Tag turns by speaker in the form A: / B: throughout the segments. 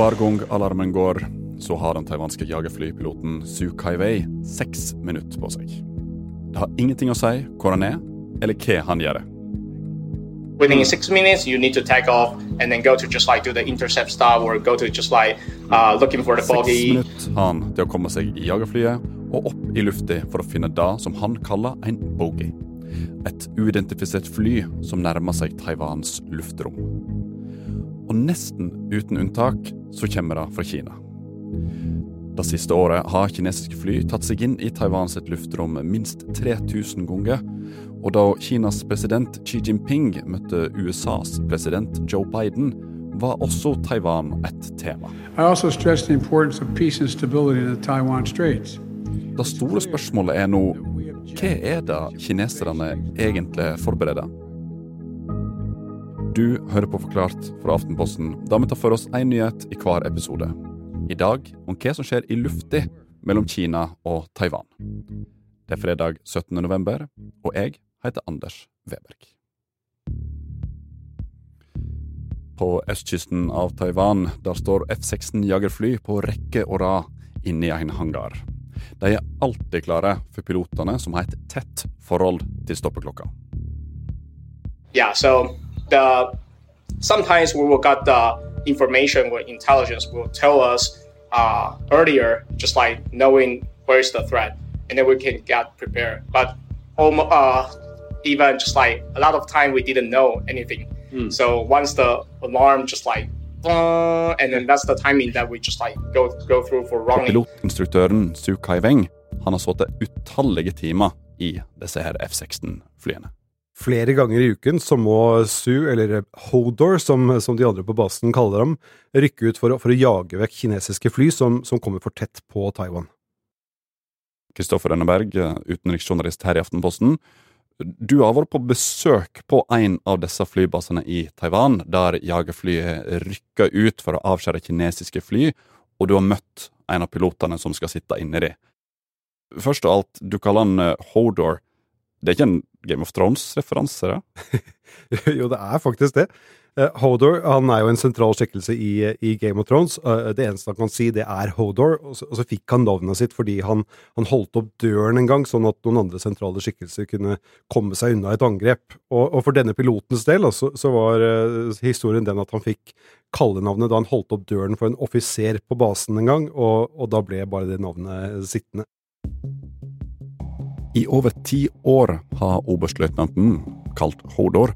A: hver gang alarmen går, så har den taiwanske jagerflypiloten Su Kai-wei seks minutter på seg. Det har ingenting å si hvor han er, eller hva han gjør.
B: Within six minutes, you need to take off and then go to just like do the intercept stuff or go to just like uh, looking for the
A: Seks
B: bogey.
A: minutter har han til å komme seg i jagerflyet og opp i lufta for å finne det som han kaller en bogey. Et uidentifisert fly som nærmer seg Taiwans luftrom. Og nesten uten unntak så kommer det fra Kina. Det siste året har kinesiske fly tatt seg inn i Taiwan sitt luftrom minst 3000 ganger. Og da Kinas president Xi Jinping møtte USAs president Joe Biden, var også Taiwan et tema. Det store spørsmålet er nå hva er det kineserne egentlig forbereder? Du hører på Forklart fra Aftenposten, der vi tar for oss én nyhet i hver episode. I dag om hva som skjer i lufta mellom Kina og Taiwan. Det er fredag 17. november, og jeg heter Anders Weberg. På østkysten av Taiwan der står F-16 jagerfly på rekke og rad inni en hangar. De er alltid klare for pilotene som har et tett forhold til stoppeklokka.
B: Yeah, so the sometimes we will get the information where intelligence will tell us uh, earlier, just like knowing where's the threat, and then we can get prepared. But almo- uh, even just like a lot of time we didn't know anything. So once the alarm just like uh, and then that's the timing that we just like go go through for running.
A: Pilotinstruktøren Su Kai Weng han har sittet utallige timer i disse her F-16-flyene.
C: Flere ganger i uken så må Su, eller Hodor som, som de andre på basen kaller dem, rykke ut for, for å jage vekk kinesiske fly som, som kommer for tett på Taiwan.
A: Kristoffer Rønneberg, utenriksjournalist her i Aftenposten. Du har vært på besøk på en av disse flybasene i Taiwan, der jagerflyet rykker ut for å avskjære kinesiske fly, og du har møtt en av pilotene som skal sitte inni de. Først av alt, du kaller han eh, Hodor. Det er ikke en Game of Thrones-referanse? da?
C: jo, det er faktisk det. Eh, Hodor han er jo en sentral skikkelse i, i Game of Thrones. Eh, det eneste han kan si, det er Hodor. Og så, og så fikk han navnet sitt fordi han, han holdt opp døren en gang, sånn at noen andre sentrale skikkelser kunne komme seg unna et angrep. Og, og for denne pilotens del så, så var eh, historien den at han fikk kallenavnet da han holdt opp døren for en offiser på basen en gang, og, og da ble bare det navnet sittende.
A: I over ti år har oberstløytnanten, kalt Hodor,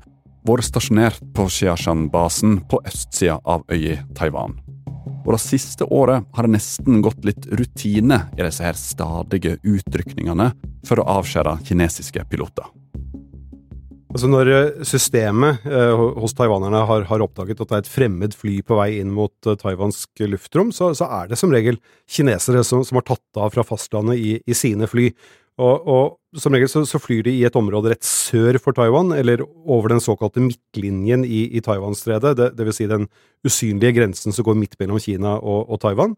A: vært stasjonert på Xiashan-basen på østsida av øya Taiwan. Og det siste året har det nesten gått litt rutine i disse her stadige utrykningene for å avskjære kinesiske piloter.
C: Altså Når eh, systemet eh, hos taiwanerne har, har oppdaget at det er et fremmed fly på vei inn mot eh, taiwansk luftrom, så, så er det som regel kinesere som, som har tatt av fra fastlandet i, i sine fly. Og, og som regel så, så flyr de i et område rett sør for Taiwan, eller over den såkalte midtlinjen i, i Taiwanstredet, det, vil si den usynlige grensen som går midt mellom Kina og, og Taiwan.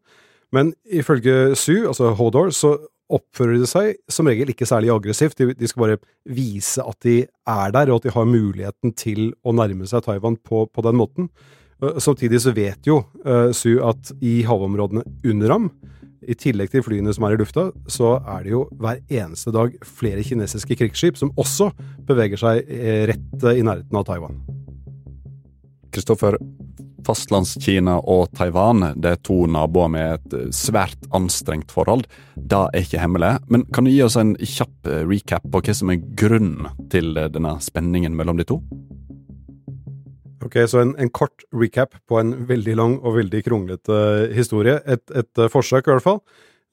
C: Men ifølge Su, altså Hodor, så oppfører de seg som regel ikke særlig aggressivt. De, de skal bare vise at de er der, og at de har muligheten til å nærme seg Taiwan på, på den måten. Eh, Samtidig så vet jo uh, Su at i havområdene under ham, i tillegg til flyene som er i lufta, så er det jo hver eneste dag flere kinesiske krigsskip som også beveger seg eh, rett i nærheten av Taiwan.
A: Kristoffer, Fastlandskina og Taiwan det er to naboer med et eh, svært anstrengt forhold. Det er ikke hemmelig, men kan du gi oss en kjapp eh, recap på hva som er grunnen til denne spenningen mellom de to?
C: Ok, så en, en kort recap på en veldig lang og veldig kronglete eh, historie. Et, et eh, forsøk, i hvert fall.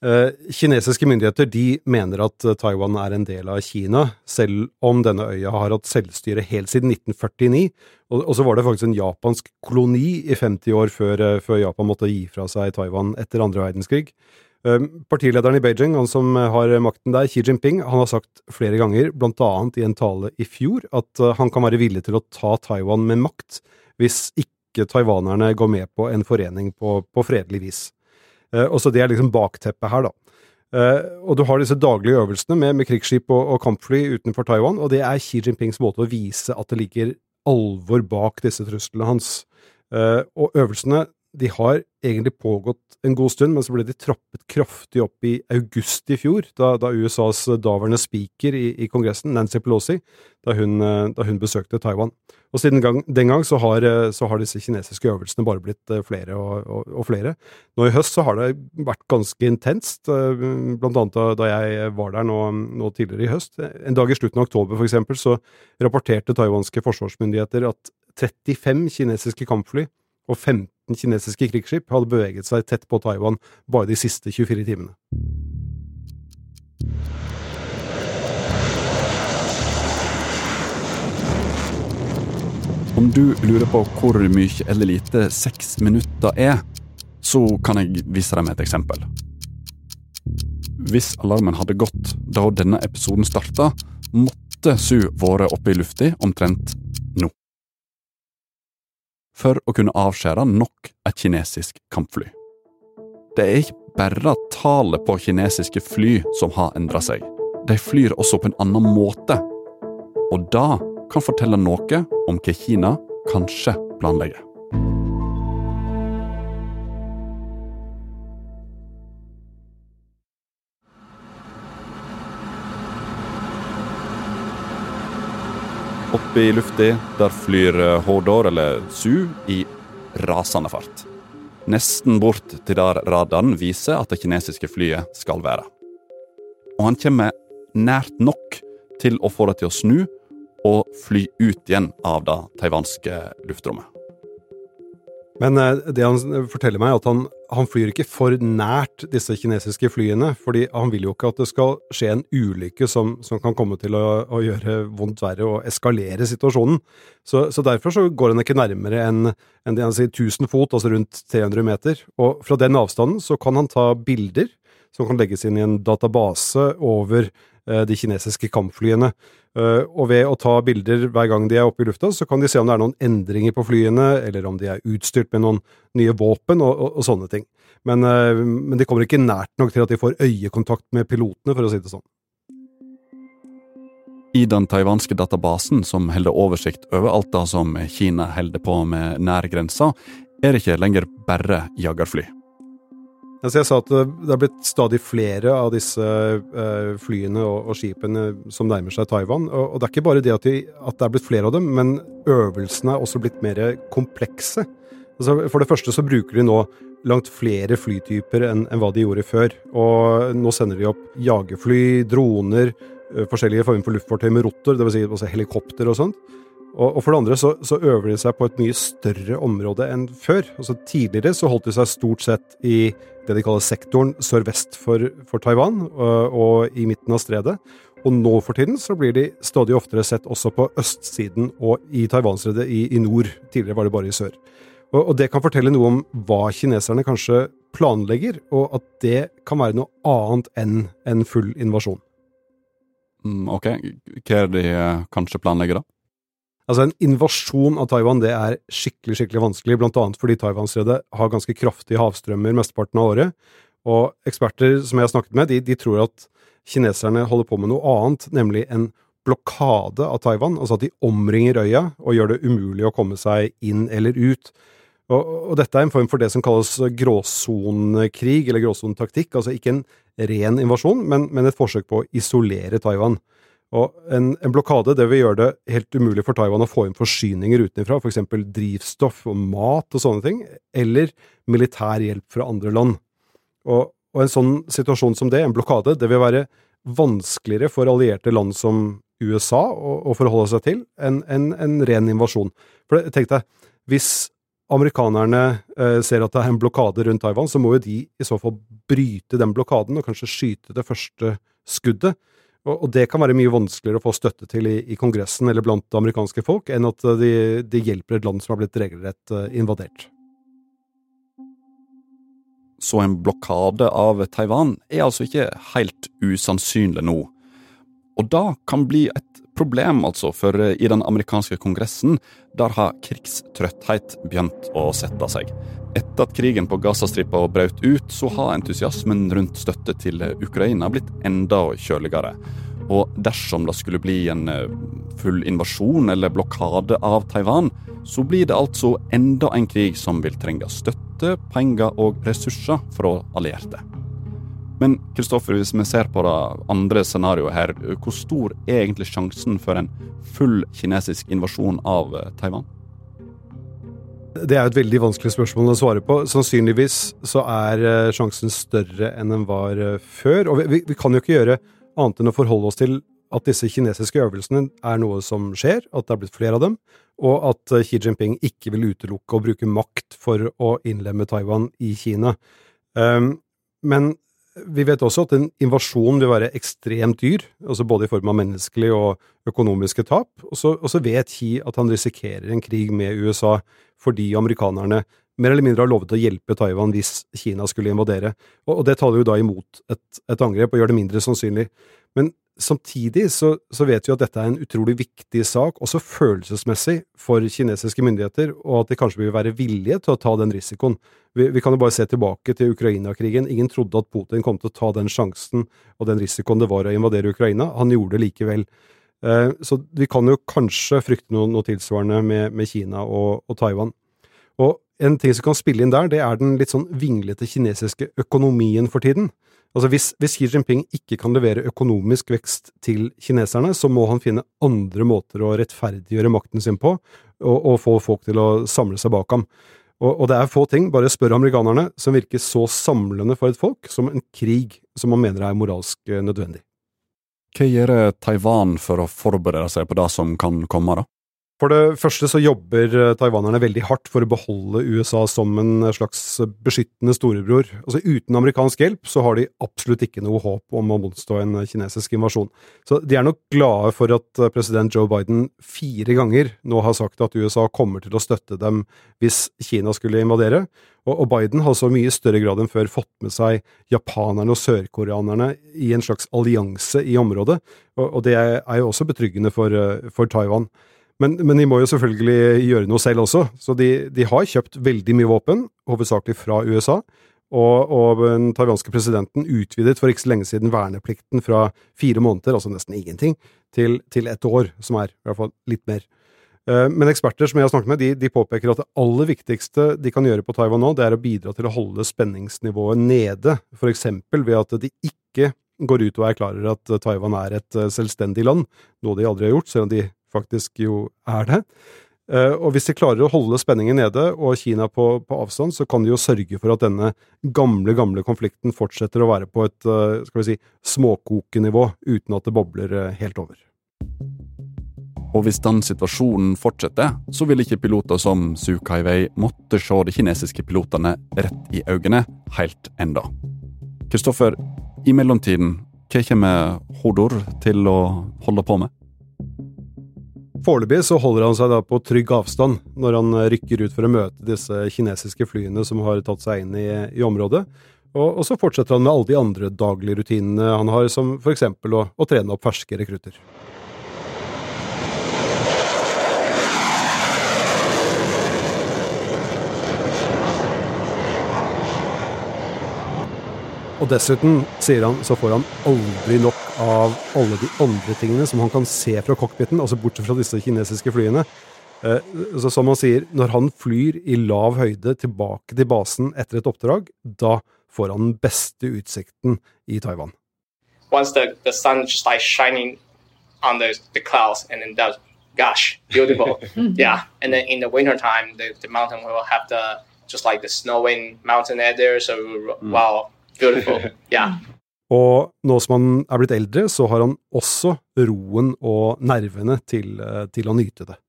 C: Eh, kinesiske myndigheter de mener at Taiwan er en del av Kina, selv om denne øya har hatt selvstyre helt siden 1949. Og, og så var det faktisk en japansk koloni i 50 år før, før Japan måtte gi fra seg Taiwan etter andre verdenskrig. Eh, Partilederen i Beijing, han som har makten der, Xi Jinping, han har sagt flere ganger, blant annet i en tale i fjor, at eh, han kan være villig til å ta Taiwan med makt hvis ikke taiwanerne går med på en forening på, på fredelig vis. Eh, og så Det er liksom bakteppet her, da. Eh, og Du har disse daglige øvelsene med, med krigsskip og, og kampfly utenfor Taiwan, og det er Xi Jinpings måte å vise at det ligger alvor bak disse truslene hans. Eh, og øvelsene de har egentlig pågått en god stund, men så ble de trappet kraftig opp i august i fjor, da, da USAs daværende speaker i, i, Kongressen, Nancy Pelosi, da hun, da hun besøkte Taiwan. Og siden gang, den gang så har, så har, disse kinesiske øvelsene bare blitt eh, flere og, og, og, flere. Nå i høst så har det vært ganske intenst, eh, blant annet da jeg var der nå, nå, tidligere i høst. En dag i slutten av oktober for eksempel, så rapporterte taiwanske forsvarsmyndigheter at 35 kinesiske kampfly og 15 kinesiske krigsskip hadde beveget seg tett på Taiwan bare de siste 24 timene.
A: Om du lurer på hvor mye eller lite seks minutter er, så kan jeg vise deg med et eksempel. Hvis alarmen hadde gått da denne episoden starta, måtte Su vært oppe i lufta omtrent nå. For å kunne avskjære nok et kinesisk kampfly. Det er ikke bare tallet på kinesiske fly som har endra seg. De flyr også på en annen måte. Og da kan fortelle noe om hva Kina kanskje planlegger. Oppe i lufta der flyr Hordor, eller Su, i rasende fart. Nesten bort til der radaren viser at det kinesiske flyet skal være. Og han kommer nært nok til å få det til å snu og fly ut igjen av det taiwanske luftrommet.
C: Men eh, det han forteller meg, er at han, han, flyr ikke for nært disse kinesiske flyene. fordi han vil jo ikke at det skal skje en ulykke som, som kan komme til å, å, gjøre vondt verre og eskalere situasjonen. Så, så derfor så går han ikke nærmere enn en en, han 1000 fot, altså rundt 300 meter. Og fra den avstanden så kan han ta bilder som kan legges inn i en database over Eh, de kinesiske kampflyene. Eh, og ved å ta bilder hver gang de er oppe i lufta, så kan de se om det er noen endringer på flyene, eller om de er utstyrt med noen nye våpen og, og, og sånne ting. Men, eh, men, de kommer ikke nært nok til at de får øyekontakt med pilotene, for å si det sånn.
A: I den taiwanske databasen, som holder oversikt over alt det som Kina holder på med nær grensa, er det ikke lenger bare jagerfly.
C: Altså jeg sa at det er blitt stadig flere av disse uh, flyene og, skipene som nærmer seg Taiwan. Og, det er ikke bare det at, de, at, det er blitt flere av dem, men øvelsene er også blitt mer komplekse. Altså for det første så bruker de nå langt flere flytyper enn, hva de gjorde før. Og nå sender de opp jagerfly, droner, uh, forskjellige former for luftfartøy med rotor, dvs. Si helikopter og sånt. Og, og, for det andre så, så, øver de seg på et mye større område enn før. Altså Tidligere så holdt de seg stort sett i det de kaller sektoren sørvest for, for Taiwan, og, og, i midten av stredet. Og nå for tiden så blir de stadig oftere sett også på østsiden og i Taiwanstredet i, i nord. Tidligere var det bare i sør. Og, og det kan fortelle noe om hva kineserne kanskje planlegger, og at det kan være noe annet enn en full invasjon.
A: Mm, ok, hva er det de eh, kanskje planlegger, da?
C: Altså, en invasjon av Taiwan det er skikkelig skikkelig vanskelig, blant annet fordi Taiwanstredet har ganske kraftige havstrømmer mesteparten av året. Og eksperter som jeg har snakket med, de, de, tror at kineserne holder på med noe annet, nemlig en blokade av Taiwan. Altså at de omringer øya og gjør det umulig å komme seg inn eller ut. Og, og dette er en form for det som kalles gråsonekrig, eller gråsonetaktikk. Altså ikke en ren invasjon, men, men et forsøk på å isolere Taiwan. Og en, en, blokade det vil gjøre det helt umulig for Taiwan å få inn forsyninger utenfra, f.eks. drivstoff og mat og sånne ting, eller militær hjelp fra andre land. Og, og, en sånn situasjon som det, en blokade, det vil være vanskeligere for allierte land som USA å, å forholde seg til enn en, en, ren invasjon. For tenk deg, hvis amerikanerne eh, ser at det er en blokade rundt Taiwan, så må jo de i så fall bryte den blokaden og kanskje skyte det første skuddet. Og, det kan være mye vanskeligere å få støtte til i, i Kongressen eller blant det amerikanske folk, enn at de, de, hjelper et land som har blitt regelrett uh, invadert.
A: Så en blokade av Taiwan er altså ikke helt usannsynlig nå. Og da kan bli et problem, altså, for eh, i den amerikanske kongressen, der har krigstrøtthet begynt å sette seg. Etter at krigen på Gazastripa brøt ut, så har entusiasmen rundt støtte til Ukraina blitt enda kjøligere. Og dersom det skulle bli en eh, full invasjon eller blokade av Taiwan, så blir det altså enda en krig som vil trenge støtte penger og ressurser fra allierte. Men Kristoffer, hvis vi ser på det andre scenarioet her, hvor stor er egentlig sjansen for en full kinesisk invasjon av eh, Taiwan?
C: Det er et veldig vanskelig spørsmål å svare på. Sannsynligvis så er eh, sjansen større enn den var eh, før. Og vi, vi kan jo ikke gjøre annet enn å forholde oss til at disse kinesiske øvelsene er noe som skjer, at det er blitt flere av dem, og at Xi Jinping ikke vil utelukke å bruke makt for å innlemme Taiwan i Kina. Um, men vi vet også at en invasjon vil være ekstremt dyr, altså både i form av menneskelige og økonomiske tap. Og så, vet Xi at han risikerer en krig med USA fordi amerikanerne mer eller mindre har lovet å hjelpe Taiwan hvis Kina skulle invadere. Og, og det taler jo da imot et, et, angrep og gjør det mindre sannsynlig. Samtidig så, så, vet vi at dette er en utrolig viktig sak, også følelsesmessig, for kinesiske myndigheter, og at de kanskje vil være villige til å ta den risikoen. Vi, vi kan jo bare se tilbake til Ukraina-krigen. Ingen trodde at Putin kom til å ta den sjansen og den risikoen det var å invadere Ukraina. Han gjorde det likevel. Eh, så vi kan jo kanskje frykte noe, noe tilsvarende med, med Kina og, og Taiwan. En ting som kan spille inn der, det er den litt sånn vinglete kinesiske økonomien for tiden. Altså hvis, hvis, Xi Jinping ikke kan levere økonomisk vekst til kineserne, så må han finne andre måter å rettferdiggjøre makten sin på, og, og få folk til å samle seg bak ham. Og, og, det er få ting, bare spør amerikanerne, som virker så samlende for et folk som en krig som man mener er moralsk eh, nødvendig.
A: Hva gjør Taiwan for å forberede seg på det som kan komme, da?
C: For det første så jobber eh, taiwanerne veldig hardt for å beholde USA som en slags beskyttende storebror. Altså Uten amerikansk hjelp så har de absolutt ikke noe håp om å motstå en kinesisk invasjon. Så de er nok glade for at eh, president Joe Biden fire ganger nå har sagt at USA kommer til å støtte dem hvis Kina skulle invadere. Og Biden har så mye større grad enn før fått med seg japanerne og sørkoreanerne i en slags allianse i området, og det er jo også betryggende for, eh, for Taiwan. Men, men, de må jo selvfølgelig gjøre noe selv også, så de, de har kjøpt veldig mye våpen, hovedsakelig fra USA. Og, og, den taiwanske presidenten utvidet for ikke så lenge siden verneplikten fra fire måneder, altså nesten ingenting, til, til ett år, som er i hvert fall litt mer. Eh, men eksperter som jeg har snakket med, de, de, påpeker at det aller viktigste de kan gjøre på Taiwan nå, det er å bidra til å holde spenningsnivået nede, for eksempel ved at de ikke går ut og erklærer at Taiwan er et eh, selvstendig land, noe de aldri har gjort, selv om de faktisk jo er det. Eh, og hvis de klarer å holde spenningen nede og Kina på, på, avstand, så kan de jo sørge for at denne gamle, gamle konflikten fortsetter å være på et eh, skal vi si, småkokenivå, uten at det bobler eh, helt over.
A: Og hvis den situasjonen fortsetter, så vil ikke piloter som Su Kaiwei måtte se de kinesiske pilotene rett i øynene helt enda. Kristoffer, i mellomtiden, hva kommer Hodor til å holde på med?
C: Foreløpig så holder han seg da på trygg avstand når han rykker ut for å møte disse kinesiske flyene som har tatt seg inn i, i området. Og, og, så fortsetter han med alle de andre daglige rutinene han har, som f.eks. Å, å trene opp ferske rekrutter. Og dessuten, sier han, så får han aldri nok av alle de andre tingene som han kan se fra cockpiten, altså bortsett fra disse kinesiske flyene. Eh, så som han sier, når han flyr i lav høyde tilbake til basen etter et oppdrag, da får han den beste utsikten i Taiwan.
B: Once the, the sun just like shining on the, the clouds and then that, gosh, beautiful. yeah. And then in the winter time, the, the mountain will have the, just like the snowing mountain air there. So, mm. wow, Beautiful. Yeah.
C: Og nå som han er blitt eldre, så har han også roen og nervene til, eh, til å nyte det.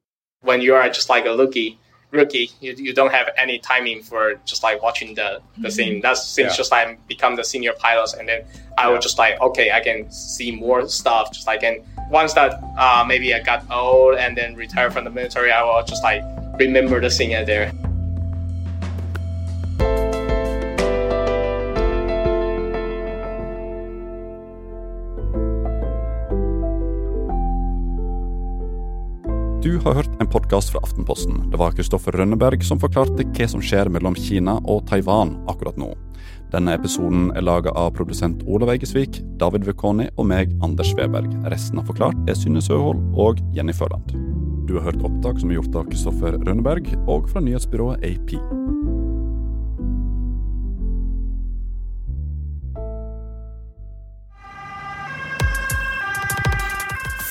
B: When you are just like a rookie, rookie you, you don't have any timing for just like watching the, the scene. That's since yeah. just like become the senior pilot, and then I was just like, okay, I can see more stuff. Just like, and once that uh, maybe I got old and then retired from the military, I will just like remember the scene there.
A: Du har hørt en podkast fra Aftenposten. Det var Kristoffer Rønneberg som forklarte hva som skjer mellom Kina og Taiwan akkurat nå. Denne episoden er laga av produsent Olav Eigesvik, David Vekoni og meg, Anders Sveberg. Resten av Forklart er Synne Søhol og Jenny Førland. Du har hørt opptak som er gjort av Kristoffer Rønneberg og fra nyhetsbyrået AP.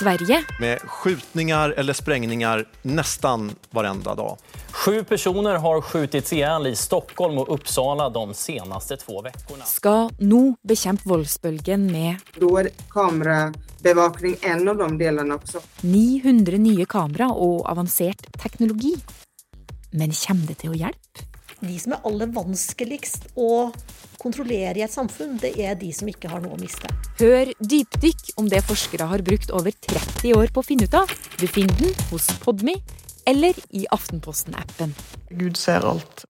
D: Sverige.
E: Med skjutninger eller sprengninger nesten hver dag.
F: Sju personer har skutt i i Stockholm og Uppsala de seneste to ukene.
D: Skal nå bekjempe voldsbølgen med
G: Da er kamerabevakning en av de delene også.
D: 900 nye kamera og avansert teknologi. Men kommer det til å hjelpe?
H: De som er aller vanskeligst å kontrollere i et samfunn, det er de som ikke har noe å miste.
D: Hør dypdykk om det forskere har brukt over 30 år på å finne ut av. Du finner den hos Podmy eller i Aftenposten-appen.
I: Gud ser alt.